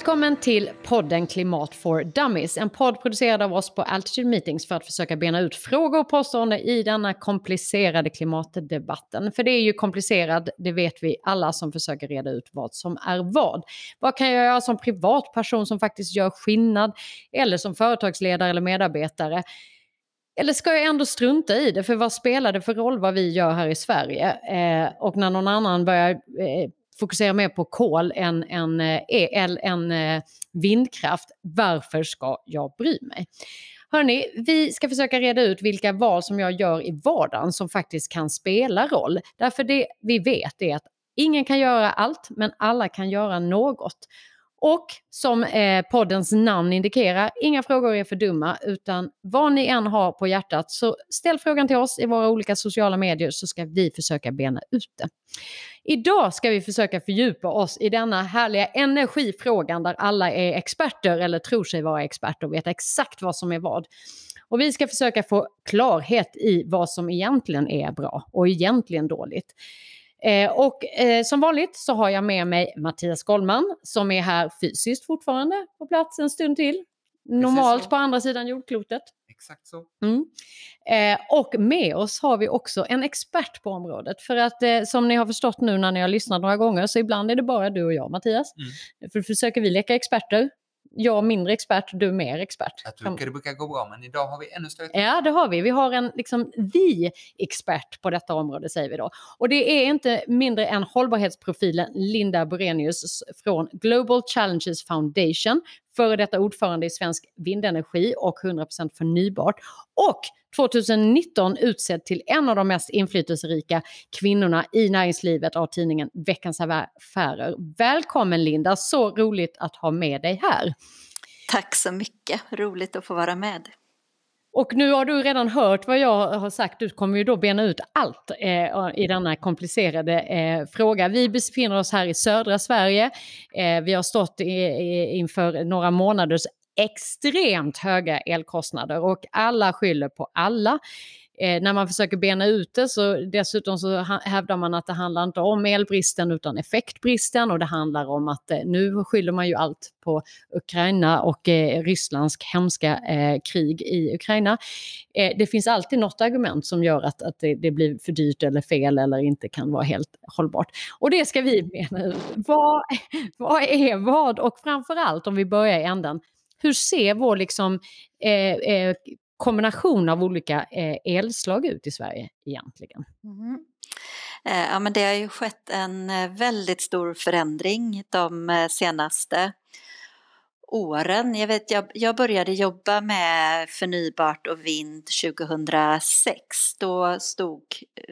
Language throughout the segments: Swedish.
Välkommen till podden Klimat for Dummies, en podd producerad av oss på Altitude Meetings för att försöka bena ut frågor och påståenden i denna komplicerade klimatdebatten. För det är ju komplicerad, det vet vi alla som försöker reda ut vad som är vad. Vad kan jag göra som privatperson som faktiskt gör skillnad? Eller som företagsledare eller medarbetare? Eller ska jag ändå strunta i det? För vad spelar det för roll vad vi gör här i Sverige? Eh, och när någon annan börjar eh, fokusera mer på kol än, än eh, el, än eh, vindkraft, varför ska jag bry mig? Hörni, vi ska försöka reda ut vilka val som jag gör i vardagen som faktiskt kan spela roll. Därför det vi vet är att ingen kan göra allt, men alla kan göra något. Och som eh, poddens namn indikerar, inga frågor är för dumma, utan vad ni än har på hjärtat så ställ frågan till oss i våra olika sociala medier så ska vi försöka bena ut det. Idag ska vi försöka fördjupa oss i denna härliga energifrågan där alla är experter eller tror sig vara experter och vet exakt vad som är vad. Och vi ska försöka få klarhet i vad som egentligen är bra och egentligen dåligt. Eh, och eh, som vanligt så har jag med mig Mattias Gollman som är här fysiskt fortfarande på plats en stund till. Normalt på andra sidan jordklotet. Exakt så. Mm. Eh, och med oss har vi också en expert på området. För att eh, som ni har förstått nu när ni har lyssnat några gånger så ibland är det bara du och jag Mattias. Mm. För försöker vi leka experter jag mindre expert, du mer expert. Jag tycker det brukar gå bra, men idag har vi ännu större Ja, det har vi. Vi har en liksom vi expert på detta område säger vi då. Och det är inte mindre än hållbarhetsprofilen Linda Borenius från Global Challenges Foundation, före detta ordförande i Svensk Vindenergi och 100% förnybart. Och 2019 utsedd till en av de mest inflytelserika kvinnorna i näringslivet av tidningen Veckans Affärer. Välkommen Linda, så roligt att ha med dig här. Tack så mycket, roligt att få vara med. Och nu har du redan hört vad jag har sagt, du kommer ju då bena ut allt eh, i denna komplicerade eh, fråga. Vi befinner oss här i södra Sverige. Eh, vi har stått i, i, inför några månaders extremt höga elkostnader och alla skyller på alla. Eh, när man försöker bena ut det så dessutom så hävdar man att det handlar inte om elbristen utan effektbristen och det handlar om att eh, nu skyller man ju allt på Ukraina och eh, Rysslands hemska eh, krig i Ukraina. Eh, det finns alltid något argument som gör att, att det, det, blir för dyrt eller fel eller inte kan vara helt hållbart. Och det ska vi bena ut. Vad, vad är vad? Och framförallt om vi börjar i änden, hur ser vår liksom, eh, eh, kombination av olika eh, elslag ut i Sverige egentligen? Mm. Eh, ja, men det har ju skett en eh, väldigt stor förändring de eh, senaste åren. Jag, vet, jag, jag började jobba med förnybart och vind 2006. Då stod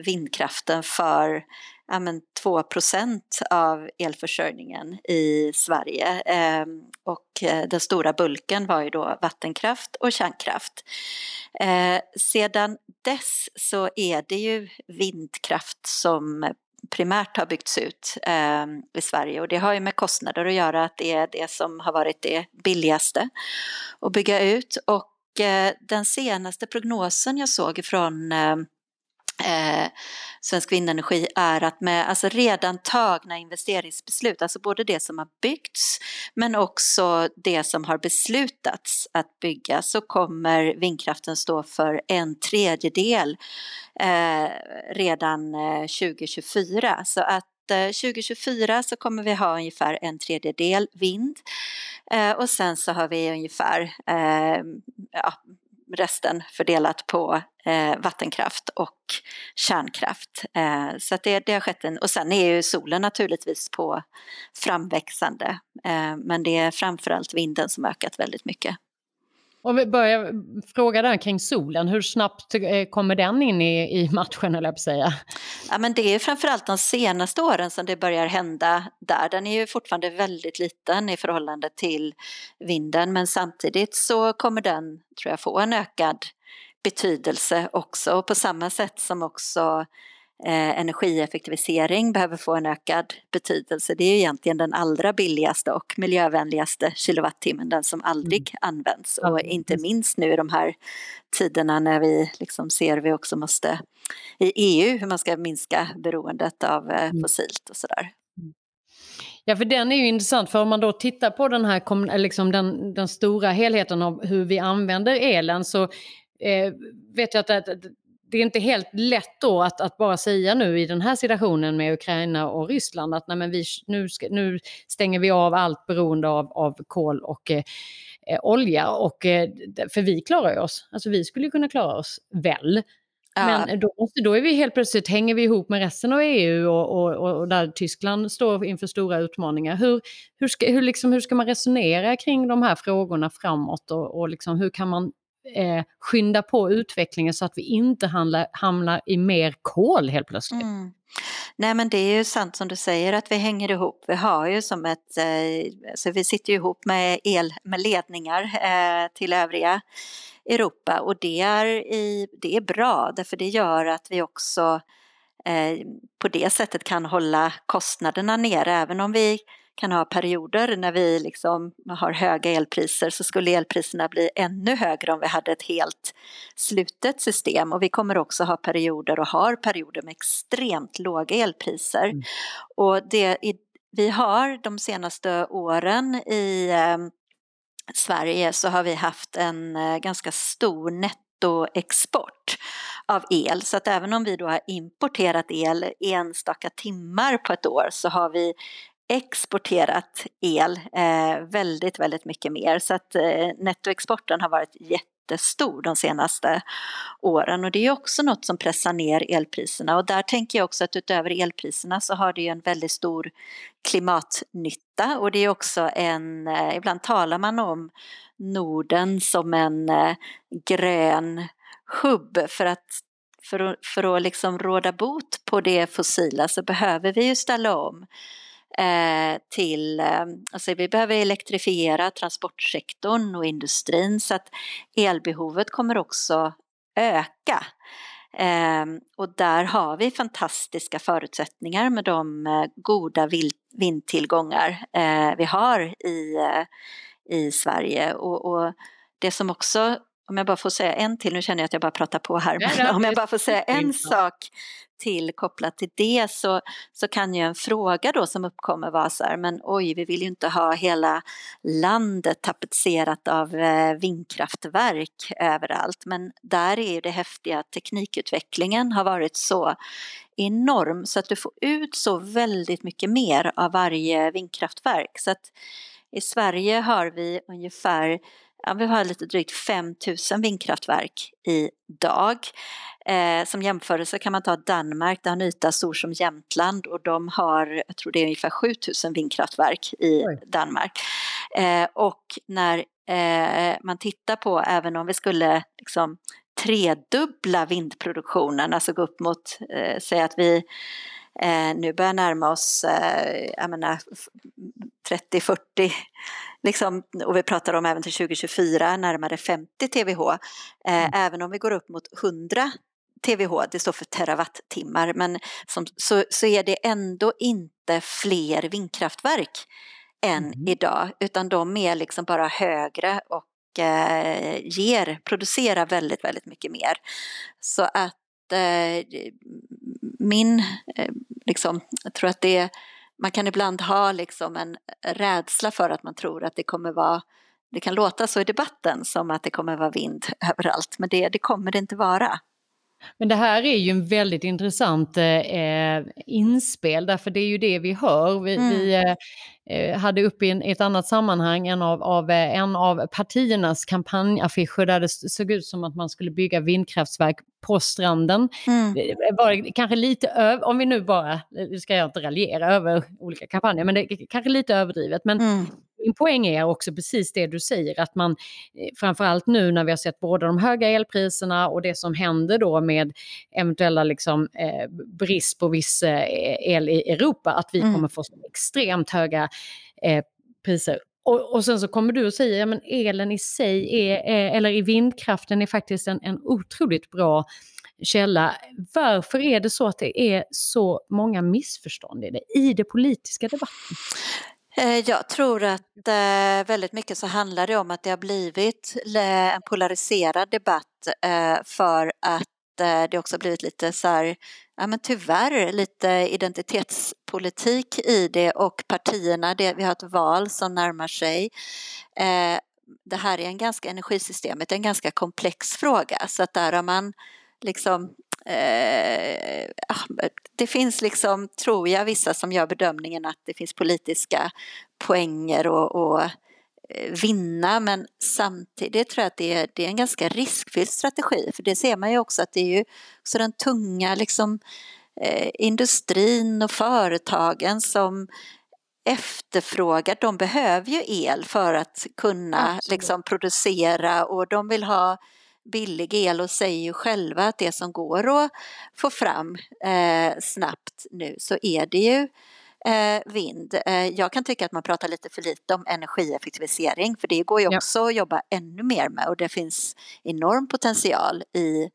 vindkraften för ja, men 2% av elförsörjningen i Sverige. Ehm, och eh, den stora bulken var ju då vattenkraft och kärnkraft. Eh, sedan dess så är det ju vindkraft som primärt har byggts ut eh, i Sverige och det har ju med kostnader att göra att det är det som har varit det billigaste att bygga ut och eh, den senaste prognosen jag såg från ehm, eh, Svensk Vindenergi är att med alltså redan tagna investeringsbeslut, alltså både det som har byggts men också det som har beslutats att bygga så kommer vindkraften stå för en tredjedel eh, redan eh, 2024. Så att eh, 2024 så kommer vi ha ungefär en tredjedel vind eh, och sen så har vi ungefär eh, ja, resten fördelat på eh, vattenkraft och kärnkraft. Eh, så att det, det har skett en, och sen är ju solen naturligtvis på framväxande eh, men det är framförallt vinden som ökat väldigt mycket. Om vi börjar fråga där kring solen, hur snabbt eh, kommer den in i, i matchen eller jag säga? Ja men det är framförallt de senaste åren som det börjar hända där. Den är ju fortfarande väldigt liten i förhållande till vinden men samtidigt så kommer den tror jag få en ökad betydelse också och på samma sätt som också eh, energieffektivisering behöver få en ökad betydelse. Det är ju egentligen den allra billigaste och miljövänligaste kilowattimmen, den som aldrig mm. används. Och inte minst nu i de här tiderna när vi liksom ser vi också måste i EU hur man ska minska beroendet av eh, mm. fossilt och sådär. Ja, för den är ju intressant, för om man då tittar på den här liksom den, den stora helheten av hur vi använder elen så eh, vet jag att det, det är inte helt lätt då att, att bara säga nu i den här situationen med Ukraina och Ryssland att nej men vi, nu, ska, nu stänger vi av allt beroende av, av kol och eh, eh olja. Och, eh, för vi klarar oss, alltså vi skulle kunna klara oss väl. Ja. Men då, då är vi helt plötsligt, hänger vi ihop med resten av EU och, och, och där Tyskland står inför stora utmaningar. Hur, hur, ska, hur, liksom, hur ska man resonera kring de här frågorna framåt och, och liksom, hur kan man eh, skynda på utvecklingen så att vi inte handlar, hamnar i mer kol helt plötsligt? Mm. Nej men det är ju sant som du säger att vi hänger ihop. Vi har ju som ett, eh, så vi sitter ju ihop med el med ledningar eh, till övriga Europa och det är, i, det är bra därför det gör att vi också eh, på det sättet kan hålla kostnaderna nere även om vi kan ha perioder när vi liksom har höga elpriser så skulle elpriserna bli ännu högre om vi hade ett helt slutet system och vi kommer också ha perioder och har perioder med extremt låga elpriser. Mm. Och det, vi har de senaste åren i eh, Sverige så har vi haft en eh, ganska stor nettoexport av el så att även om vi då har importerat el enstaka timmar på ett år så har vi exporterat el eh, väldigt, väldigt mycket mer. Så att eh, nettoexporten har varit jättestor de senaste åren. Och det är också något som pressar ner elpriserna. Och där tänker jag också att utöver elpriserna så har det ju en väldigt stor klimatnytta. Och det är också en, eh, ibland talar man om Norden som en eh, grön hubb. För att för att, för att liksom råda bot på det fossila så behöver vi ju ställa om till, eh, alltså vi behöver elektrifiera transportsektorn och industrin så att elbehovet kommer också öka. Eh, och där har vi fantastiska förutsättningar med de goda vindtillgångar vi har i, i Sverige. Och, och det som också om jag bara får säga en till, nu känner jag att jag bara pratar på här, men om jag bara får säga en sak till kopplat till det så, så kan ju en fråga då som uppkommer vara så här, men oj, vi vill ju inte ha hela landet tapetserat av eh, vindkraftverk överallt, men där är ju det häftiga att teknikutvecklingen har varit så enorm så att du får ut så väldigt mycket mer av varje vindkraftverk. Så att i Sverige har vi ungefär ja, vi har lite drygt 5 000 vindkraftverk idag. Eh, som jämförelse kan man ta Danmark, det har en yta stor som Jämtland och de har, jag tror det är ungefär 7 000 vindkraftverk i Oj. Danmark. Eh, och när eh, man tittar på, även om vi skulle liksom tredubbla vindproduktionen, alltså gå upp mot, eh, säg att vi eh, nu börjar närma oss, eh, jag menar 30-40 liksom, och vi pratar om även till 2024 närmare 50 TWh. Eh, mm. Även om vi går upp mot 100 TWh, det står för terawattimmar, men som, så, så är det ändå inte fler vindkraftverk än mm. idag, utan de är liksom bara högre och eh, ger, producerar väldigt, väldigt mycket mer. Så att Eh, min, eh, liksom, jag tror att det man kan ibland ha liksom en rädsla för att man tror att det kommer vara det kan låta så i debatten som att det kommer vara vind överallt, men det, det kommer det inte vara. Men det här är ju en väldigt intressant eh, inspel, därför det är ju det vi hör. Vi, mm. vi eh, eh hade uppe i, en, ett annat sammanhang en av, av, eh, en av partiernas kampanjaffischer där det såg ut som att man skulle bygga vindkraftverk på stranden. Mm. Det var kanske lite över, om vi nu bara, nu ska jag inte raljera över olika kampanjer, men det är kanske lite överdrivet. Men mm min poäng är också precis det du säger, att man eh, framförallt nu när vi har sett både de höga elpriserna och det som händer då med eventuella liksom, eh, brist på viss eh, el i Europa, att vi mm. kommer få extremt höga eh, priser. Och, och, sen så kommer du och säger, att elen i sig, är, eh, eller i vindkraften är faktiskt en, en otroligt bra källa. Varför är det så att det är så många missförstånd i det, i det politiska debatten? Eh, jag tror att eh, väldigt mycket så handlar det om att det har blivit en polariserad debatt eh, för att det också blivit lite så här, ja men tyvärr lite identitetspolitik i det och partierna, det, vi har ett val som närmar sig. Det här är en ganska, energisystemet är en ganska komplex fråga så att där har man liksom eh, det finns liksom, tror jag, vissa som gör bedömningen att det finns politiska poänger och, och eh, vinna men samtidigt tror jag att det är, det är en ganska riskfylld strategi för det ser man ju också att det är ju så den tunga liksom eh, industrin och företagen som efterfrågar, de behöver ju el för att kunna liksom, producera och de vill ha billig el och säger ju själva att det som går att få fram eh, snabbt nu så är det ju eh, vind. Eh, jag kan tycka att man pratar lite för lite om energieffektivisering för det går ju också ja. att jobba ännu mer med och det finns enorm potential i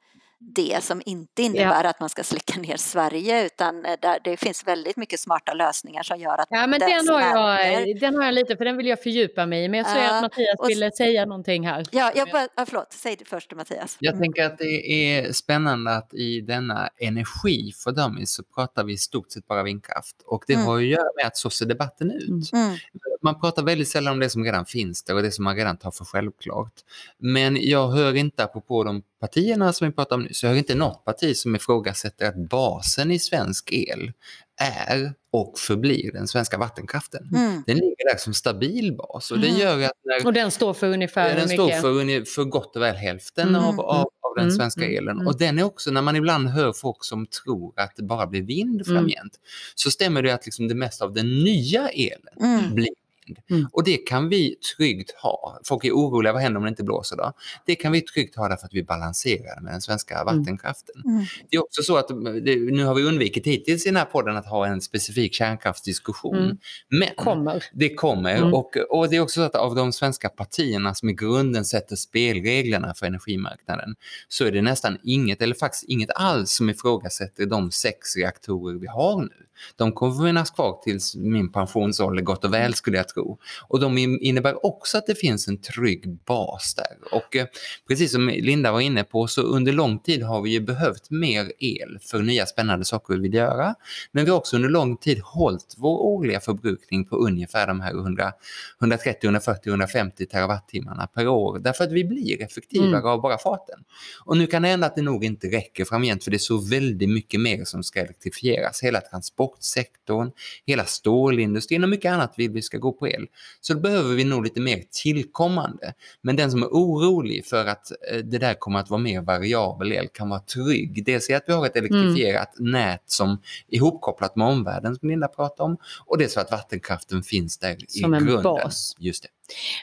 det som inte innebär ja. att man ska slicka ner Sverige utan eh, där det finns väldigt mycket smarta lösningar som gör att Ja men den har, jag, den har jag lite för den vill jag fördjupa mig i men jag ser uh, att Mattias och, ville säga någonting här. Ja, jag bara, förlåt, säg det först Mattias. Jag mm. tänker att det är spännande att i denna energi för dummies så pratar vi i stort sett bara vindkraft och det mm. har ju att göra med att så ser debatten ut. Mm. Man pratar väldigt sällan om det som redan finns där och det som man redan tar för självklart. Men jag hör inte apropå de partierna som vi pratade om nu, så jag har inte något parti som ifrågasätter att basen i svensk el är och förblir den svenska vattenkraften. Mm. Den ligger där som stabil bas och, mm. den, gör att när, och den står för ungefär Den står för, för gott och väl hälften mm. av, av, av, den mm. svenska mm. elen. Och den är också, när man ibland hör folk som tror att det bara blir vind mm. framgent, så stämmer det att liksom det mesta av den nya elen blir vind. Mm. Och det kan vi tryggt ha. Folk är oroliga, vad händer om det inte blåser då? Det kan vi tryggt ha därför att vi balanserar med den svenska mm. vattenkraften. Mm. Det är också så att, nu har vi undvikit hittills i den här podden att ha en specifik kärnkraftsdiskussion. Mm. Men kommer. det kommer. Mm. Och, och det är också så att av de svenska partierna som i grunden sätter spelreglerna för energimarknaden så är det nästan inget, eller faktiskt inget alls som ifrågasätter de sex reaktorer vi har nu. De kommer finnas kvar tills min pensionsålder gott och väl skulle jag tro. Och de innebär också att det finns en trygg bas där. Och eh, precis som Linda var inne på så under lång tid har vi ju behövt mer el för nya spännande saker vi vill göra. Men vi har också under lång tid hållit vår årliga förbrukning på ungefär de här 100, 130, 140, 150 terawattimmarna per år. Därför att vi blir effektivare mm. av bara farten. Och nu kan det hända att det nog inte räcker framgent för det är så väldigt mycket mer som ska elektrifieras. Hela transportsektorn, hela stålindustrin och mycket annat vill vi ska gå på el. Så behöver vi nog lite mer tillkommande. Men den som är orolig för att eh, det där kommer att vara mer variabel el kan vara trygg. Dels är att vi har ett elektrifierat mm. nät som är ihopkopplat med omvärlden som Linda pratade om. Och det är så att vattenkraften finns där som i grunden. Som en bas. Just det.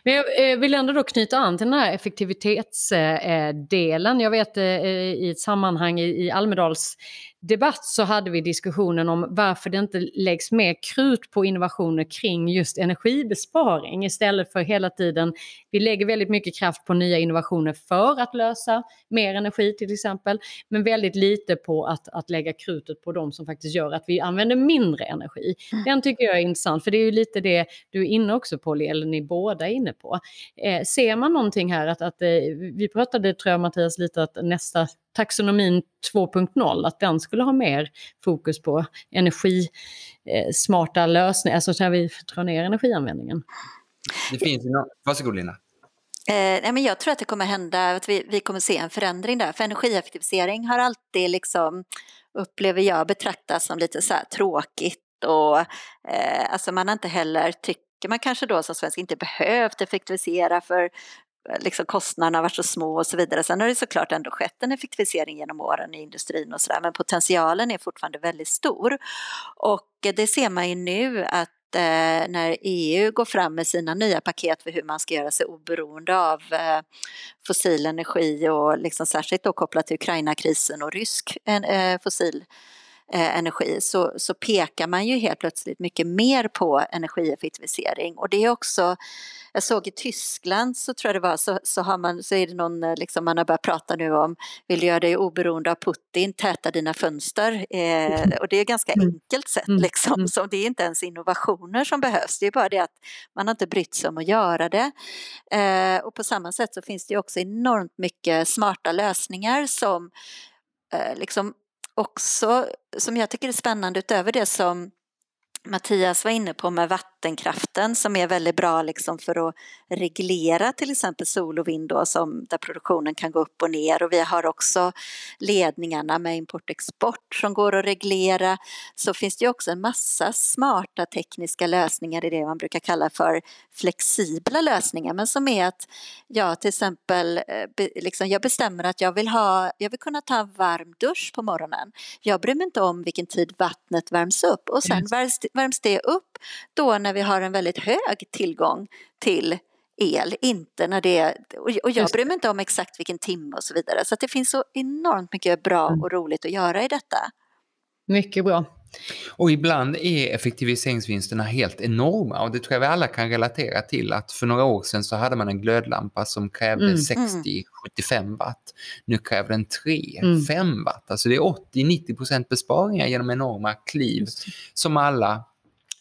Men jag eh, vill ändå då knyta an till den här effektivitetsdelen. Jag vet eh, i ett sammanhang i Almedals debatt så hade vi diskussionen om varför det inte läggs mer krut på innovationer kring just energibesparing istället för hela tiden, vi lägger väldigt mycket kraft på nya innovationer för att lösa mer energi till exempel, men väldigt lite på att, att lägga krutet på de som faktiskt gör att vi använder mindre energi. Mm. Den tycker jag är intressant, för det är ju lite det du är inne också på, eller ni båda är inne på. Eh, ser man någonting här att, att eh, vi pratade, tror jag Mattias, lite att nästa taxonomin 2.0, att den skulle ha mer fokus på energismarta lösningar, alltså när vi drar ner energianvändningen. Det finns ju Varsågod Lina. Eh, men jag tror att det kommer hända, att vi, vi kommer se en förändring där. För energieffektivisering har alltid, liksom, upplever jag, betraktats som lite så tråkigt och eh, alltså man har inte heller tyckt man kanske då som svensk inte behövt effektivisera för eh, liksom kostnaderna har varit så små och så vidare. Sen har det såklart ändå skett en effektivisering genom åren i industrin och sådär men potentialen är fortfarande väldigt stor. Och eh, det ser man ju nu att eh, när EU går fram med sina nya paket för hur man ska göra sig oberoende av eh, fossil energi och liksom särskilt då kopplat till Ukraina-krisen och rysk eh, fossil eh, energi så, så pekar man ju helt plötsligt mycket mer på energieffektivisering och det är också jag såg i Tyskland så tror jag det var så, så har man så är det någon eh, liksom man har börjat prata nu om vill göra dig oberoende av Putin, täta dina fönster eh, och det är ganska mm. enkelt sätt mm. liksom mm. så det är inte ens innovationer som behövs det är bara det att man har inte brytt sig om att göra det eh, och på samma sätt så finns det också enormt mycket smarta lösningar som eh, liksom också, som jag tycker är spännande utöver det som Mattias var inne på med vattenkraften som är väldigt bra liksom för att reglera till exempel sol och vind då, som, där produktionen kan gå upp och ner. Och vi har också ledningarna med import och export som går att reglera. Så finns det ju också en massa smarta tekniska lösningar i det man brukar kalla för flexibla lösningar. Men som är att jag till exempel eh, liksom, jag bestämmer att jag vill, ha, jag vill kunna ta en varm dusch på morgonen. Jag bryr mig inte om vilken tid vattnet värms upp. Och sen värms, värms det upp då när vi har en väldigt hög tillgång till el, inte när det är, och jag bryr mig inte om exakt vilken timme och så vidare. Så det finns så enormt mycket bra mm. och roligt att göra i detta. Mycket bra. Och ibland är effektiviseringsvinsterna helt enorma och det tror jag vi alla kan relatera till att för några år sedan så hade man en glödlampa som krävde mm. 60-75 watt. Nu kräver den 3-5 mm. watt. Alltså det är 80-90% besparingar genom enorma kliv som alla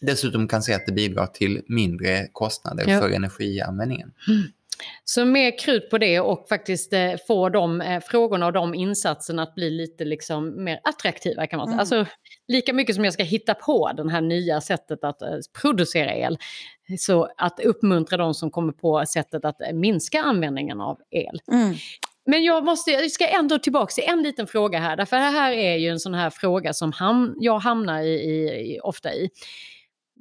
dessutom kan se att det bidrar till mindre kostnader ja. för energianvändningen. Mm. Så mer krut på det och faktiskt eh, få de eh, frågorna och de insatserna att bli lite liksom mer attraktiva kan man säga. Mm. Alltså, lika mycket som jag ska hitta på det här nya sättet att eh, producera el, så att uppmuntra de som kommer på sättet att eh, minska användningen av el. Mm. Men jag, måste, jag ska ändå tillbaka till en liten fråga här, därför det här är ju en sån här fråga som ham, jag hamnar i, i, ofta i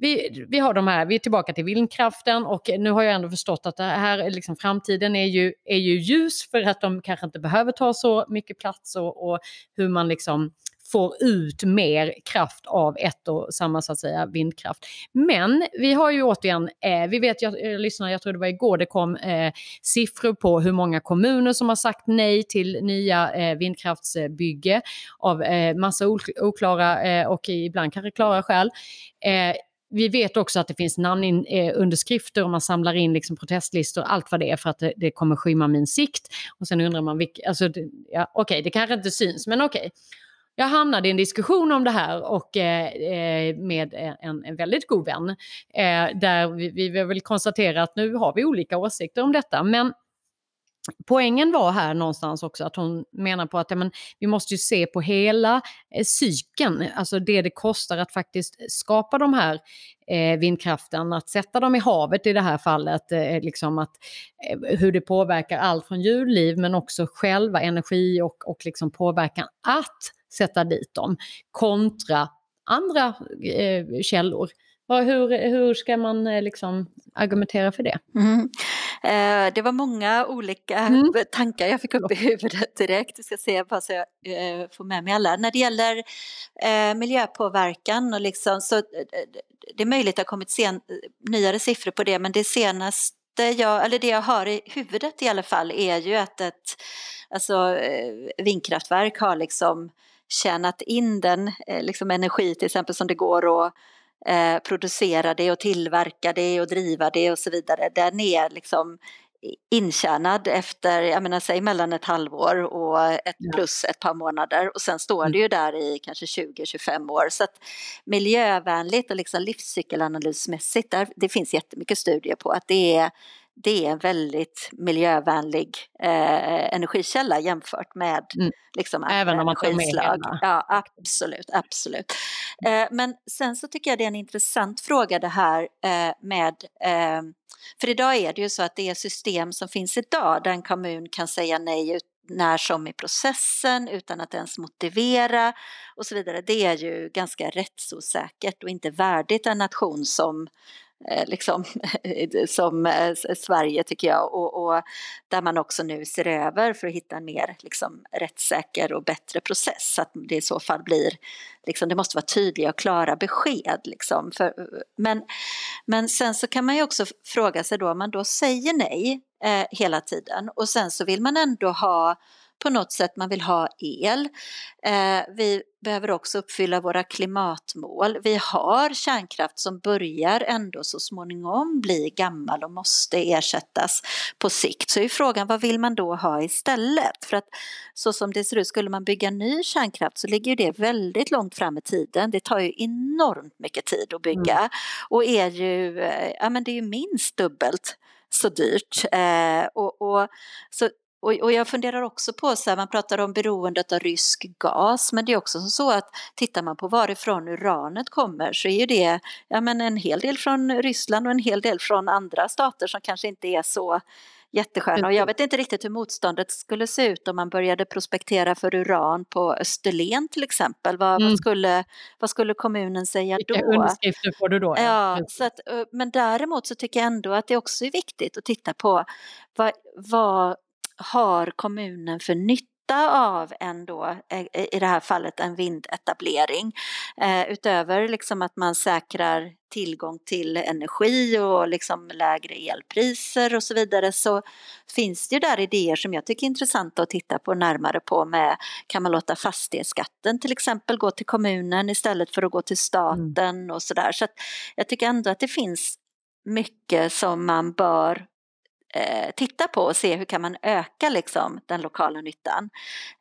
vi, vi har de här, vi är tillbaka till vindkraften och nu har jag ändå förstått att det här, liksom, framtiden är ju, är ju ljus för att de kanske inte behöver ta så mycket plats och, och hur man liksom får ut mer kraft av ett och samma så att säga vindkraft. Men vi har ju återigen, eh, vi vet, jag, eh, jag lyssnade, jag tror det var igår det kom eh, siffror på hur många kommuner som har sagt nej till nya eh, vindkraftsbygge av eh, massa oklara eh, och ibland kanske klara skäl. Eh, vi vet också att det finns namnunderskrifter eh, och man samlar in liksom protestlistor, allt vad det är för att det, det kommer skymma min sikt. Och sen undrar man, alltså, ja, okej, okay, det kanske inte syns, men okej. Okay. Jag hamnade i en diskussion om det här och, eh, eh med en, en, väldigt god vän. Eh, där vi, vi vill konstatera att nu har vi olika åsikter om detta. Men Poängen var här någonstans också att hon menar på att ja, men, vi måste ju se på hela eh, cykeln, alltså det det kostar att faktiskt skapa de här eh, vindkraften, att sätta dem i havet i det här fallet, eh, liksom att, eh, hur det påverkar allt från djurliv men också själva energi och, och liksom påverkan att sätta dit dem kontra andra eh, källor. Hur, hur ska man eh, liksom argumentera för det? Mm. Eh, det var många olika mm. tankar jag fick upp i huvudet direkt. Jag ska se bara så jag eh, får med mig alla. När det gäller eh, miljöpåverkan och liksom, så, eh, det är möjligt att det har kommit sen, nyare siffror på det men det senaste jag, eller det jag har i huvudet i alla fall är ju att ett alltså, eh, vindkraftverk har liksom tjänat in den liksom energi till exempel som det går att eh, producera det och tillverka det och driva det och så vidare. Den är liksom intjänad efter, jag menar säg mellan ett halvår och ett plus ett par månader och sen står mm. det ju där i kanske 20-25 år. Så att miljövänligt och liksom livscykelanalysmässigt, där, det finns jättemycket studier på att det är det är en väldigt miljövänlig eh, energikälla jämfört med mm. liksom, Även om man tar med Ja, absolut, absolut. Eh, men sen så tycker jag det är en intressant fråga det här eh, med eh, för idag är det ju så att det är system som finns idag där en kommun kan säga nej ut när som i processen utan att ens motivera och så vidare. Det är ju ganska rättsosäkert och inte värdigt en nation som Eh, liksom, som eh, Sverige tycker jag. Och, och, där man också nu ser över för att hitta en mer liksom, rättssäker och bättre process. Så att det i så fall blir liksom, det måste vara tydliga och klara besked liksom. För, men, men sen så kan man ju också fråga sig då om man då säger nej eh, hela tiden. Och sen så vill man ändå ha på något sätt man vill ha el. Eh, vi behöver också uppfylla våra klimatmål. Vi har kärnkraft som börjar ändå så småningom bli gammal och måste ersättas på sikt. Så är frågan vad vill man då ha istället? För att så som det ser ut, skulle man bygga ny kärnkraft så ligger det väldigt långt fram i tiden. Det tar ju enormt mycket tid att bygga mm. och är ju, eh, ja men det är ju minst dubbelt så dyrt. Eh, och, och, så och, och, jag funderar också på, så här, man pratar om beroendet av rysk gas, men det är också så att tittar man på varifrån uranet kommer så är ju det ja, men en hel del från Ryssland och en hel del från andra stater som kanske inte är så jättesköna. Och jag vet inte riktigt hur motståndet skulle se ut om man började prospektera för uran på Österlen till exempel. Vad, mm. vad, skulle, vad skulle kommunen säga då? Vilka underskrifter får du då? Ja, så att, men däremot så tycker jag ändå att det också är viktigt att titta på vad, vad har kommunen för nytta av ändå, i det här fallet en vindetablering. Eh, utöver liksom att man säkrar tillgång till energi och liksom lägre elpriser och så vidare så finns det ju där idéer som jag tycker är intressanta att titta på närmare på med kan man låta fastighetsskatten till exempel gå till kommunen istället för att gå till staten mm. och sådär. Så att jag tycker ändå att det finns mycket som man bör eh, titta på och se hur kan man öka liksom, den lokala nyttan.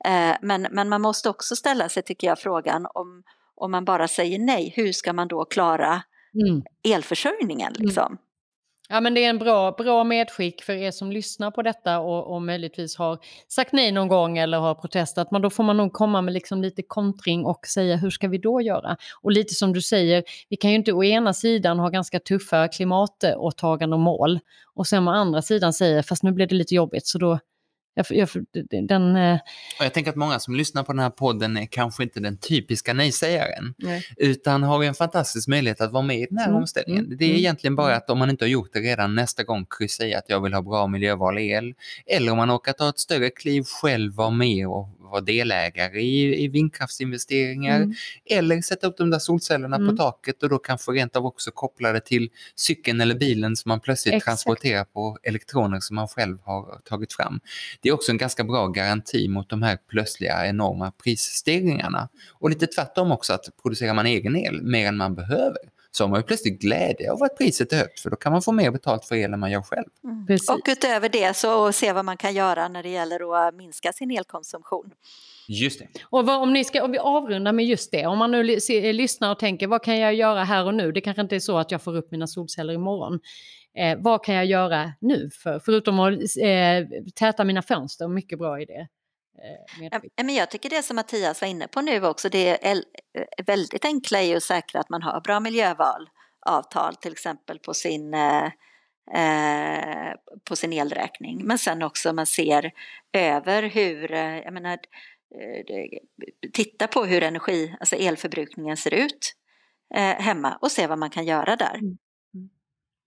Eh, men, men man måste också ställa sig, tycker jag, frågan om, om man bara säger nej, hur ska man då klara mm. elförsörjningen? Mm. Liksom? Mm. Ja, men det är en bra, bra medskick för er som lyssnar på detta och, och möjligtvis har sagt nej någon gång eller har protestat. Men då får man nog komma med liksom lite kontring och säga hur ska vi då göra? Och lite som du säger, vi kan ju inte å ena sidan ha ganska tuffa klimatåtaganden och mål och sen å andra sidan säga fast nu blir det lite jobbigt så då jag, jag, den, eh... jag tänker att många som lyssnar på den här podden är kanske inte den typiska nej-sägaren, nej. utan har en fantastisk möjlighet att vara med i den här mm. omställningen. Mm. Det är mm. egentligen bara att om man inte har gjort det redan nästa gång kryssa i att jag vill ha bra miljöval el, eller om man orkar ta ett större kliv själv, vara med och vara delägare i, i vindkraftsinvesteringar mm. eller sätta upp de där solcellerna mm. på taket och då kanske rent av också koppla det till cykeln eller bilen som man plötsligt Exakt. transporterar på elektroner som man själv har tagit fram. Det är också en ganska bra garanti mot de här plötsliga enorma prisstegringarna. Och lite tvärtom också att producerar man egen el mer än man behöver så har man ju plötsligt glädje av att priset är högt för då kan man få mer betalt för elen man gör själv. Mm. Och utöver det så se vad man kan göra när det gäller att minska sin elkonsumtion. Just det. Och vad, om, ni ska, om vi avrundar med just det, om man nu se, lyssnar och tänker vad kan jag göra här och nu? Det kanske inte är så att jag får upp mina solceller imorgon. Eh, vad kan jag göra nu för, förutom att eh, täta mina fönster? Mycket bra idé. Eh, men jag tycker det som Mattias var inne på nu också, det är eh, väldigt enkla är att säkra att man har bra miljövalavtal till exempel på sin, eh, på sin elräkning. Men sen också man ser över hur, jag menar, titta på hur energi, alltså elförbrukningen ser ut hemma och se vad man kan göra där. Mm. Mm.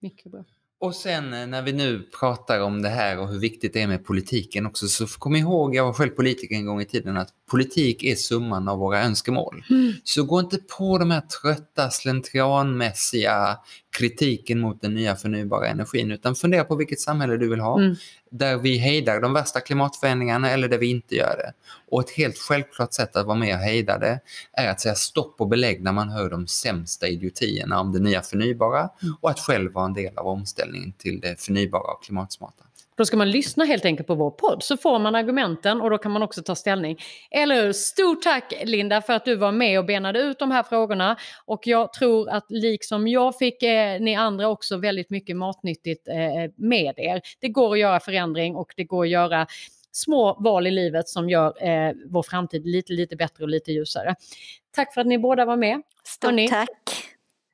Mycket bra. Och sen eh, när vi nu pratar om det här och hur viktigt det är med politiken också så kom ihåg, jag var själv politiker en gång i tiden, att politik är summan av våra önskemål. Mm. Så gå inte på de här trötta slentrianmässiga kritiken mot den nya förnybara energin utan fundera på vilket samhälle du vill ha. Mm. Där vi hejdar de värsta klimatförändringarna eller där vi inte gör det. Och ett helt självklart sätt att vara med och hejda det är att säga stopp och belägg när man hör de sämsta idiotierna om det nya förnybara mm. och att själv vara en del av omställningen till det förnybara och klimatsmarta. Då ska man lyssna helt enkelt på vår podd så får man argumenten och då kan man också ta ställning. Eller hur? Stort tack Linda för att du var med och benade ut de här frågorna. Och jag tror att liksom jag fick eh, ni andra också väldigt mycket matnyttigt eh, med er. Det går att göra förändring och det går att göra små val i livet som gör eh, vår framtid lite, lite bättre och lite ljusare. Tack för att ni båda var med. Stort Hörrni. tack.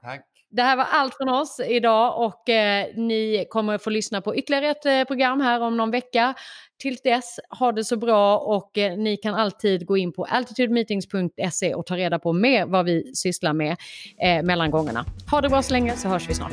Tack. Det här var allt från oss idag och eh, ni kommer att få lyssna på ytterligare ett eh, program här om någon vecka. Till dess, ha det så bra och eh, ni kan alltid gå in på altitudemeetings.se och ta reda på mer vad vi sysslar med eh, mellan gångerna. Ha det bra så länge så hörs vi snart.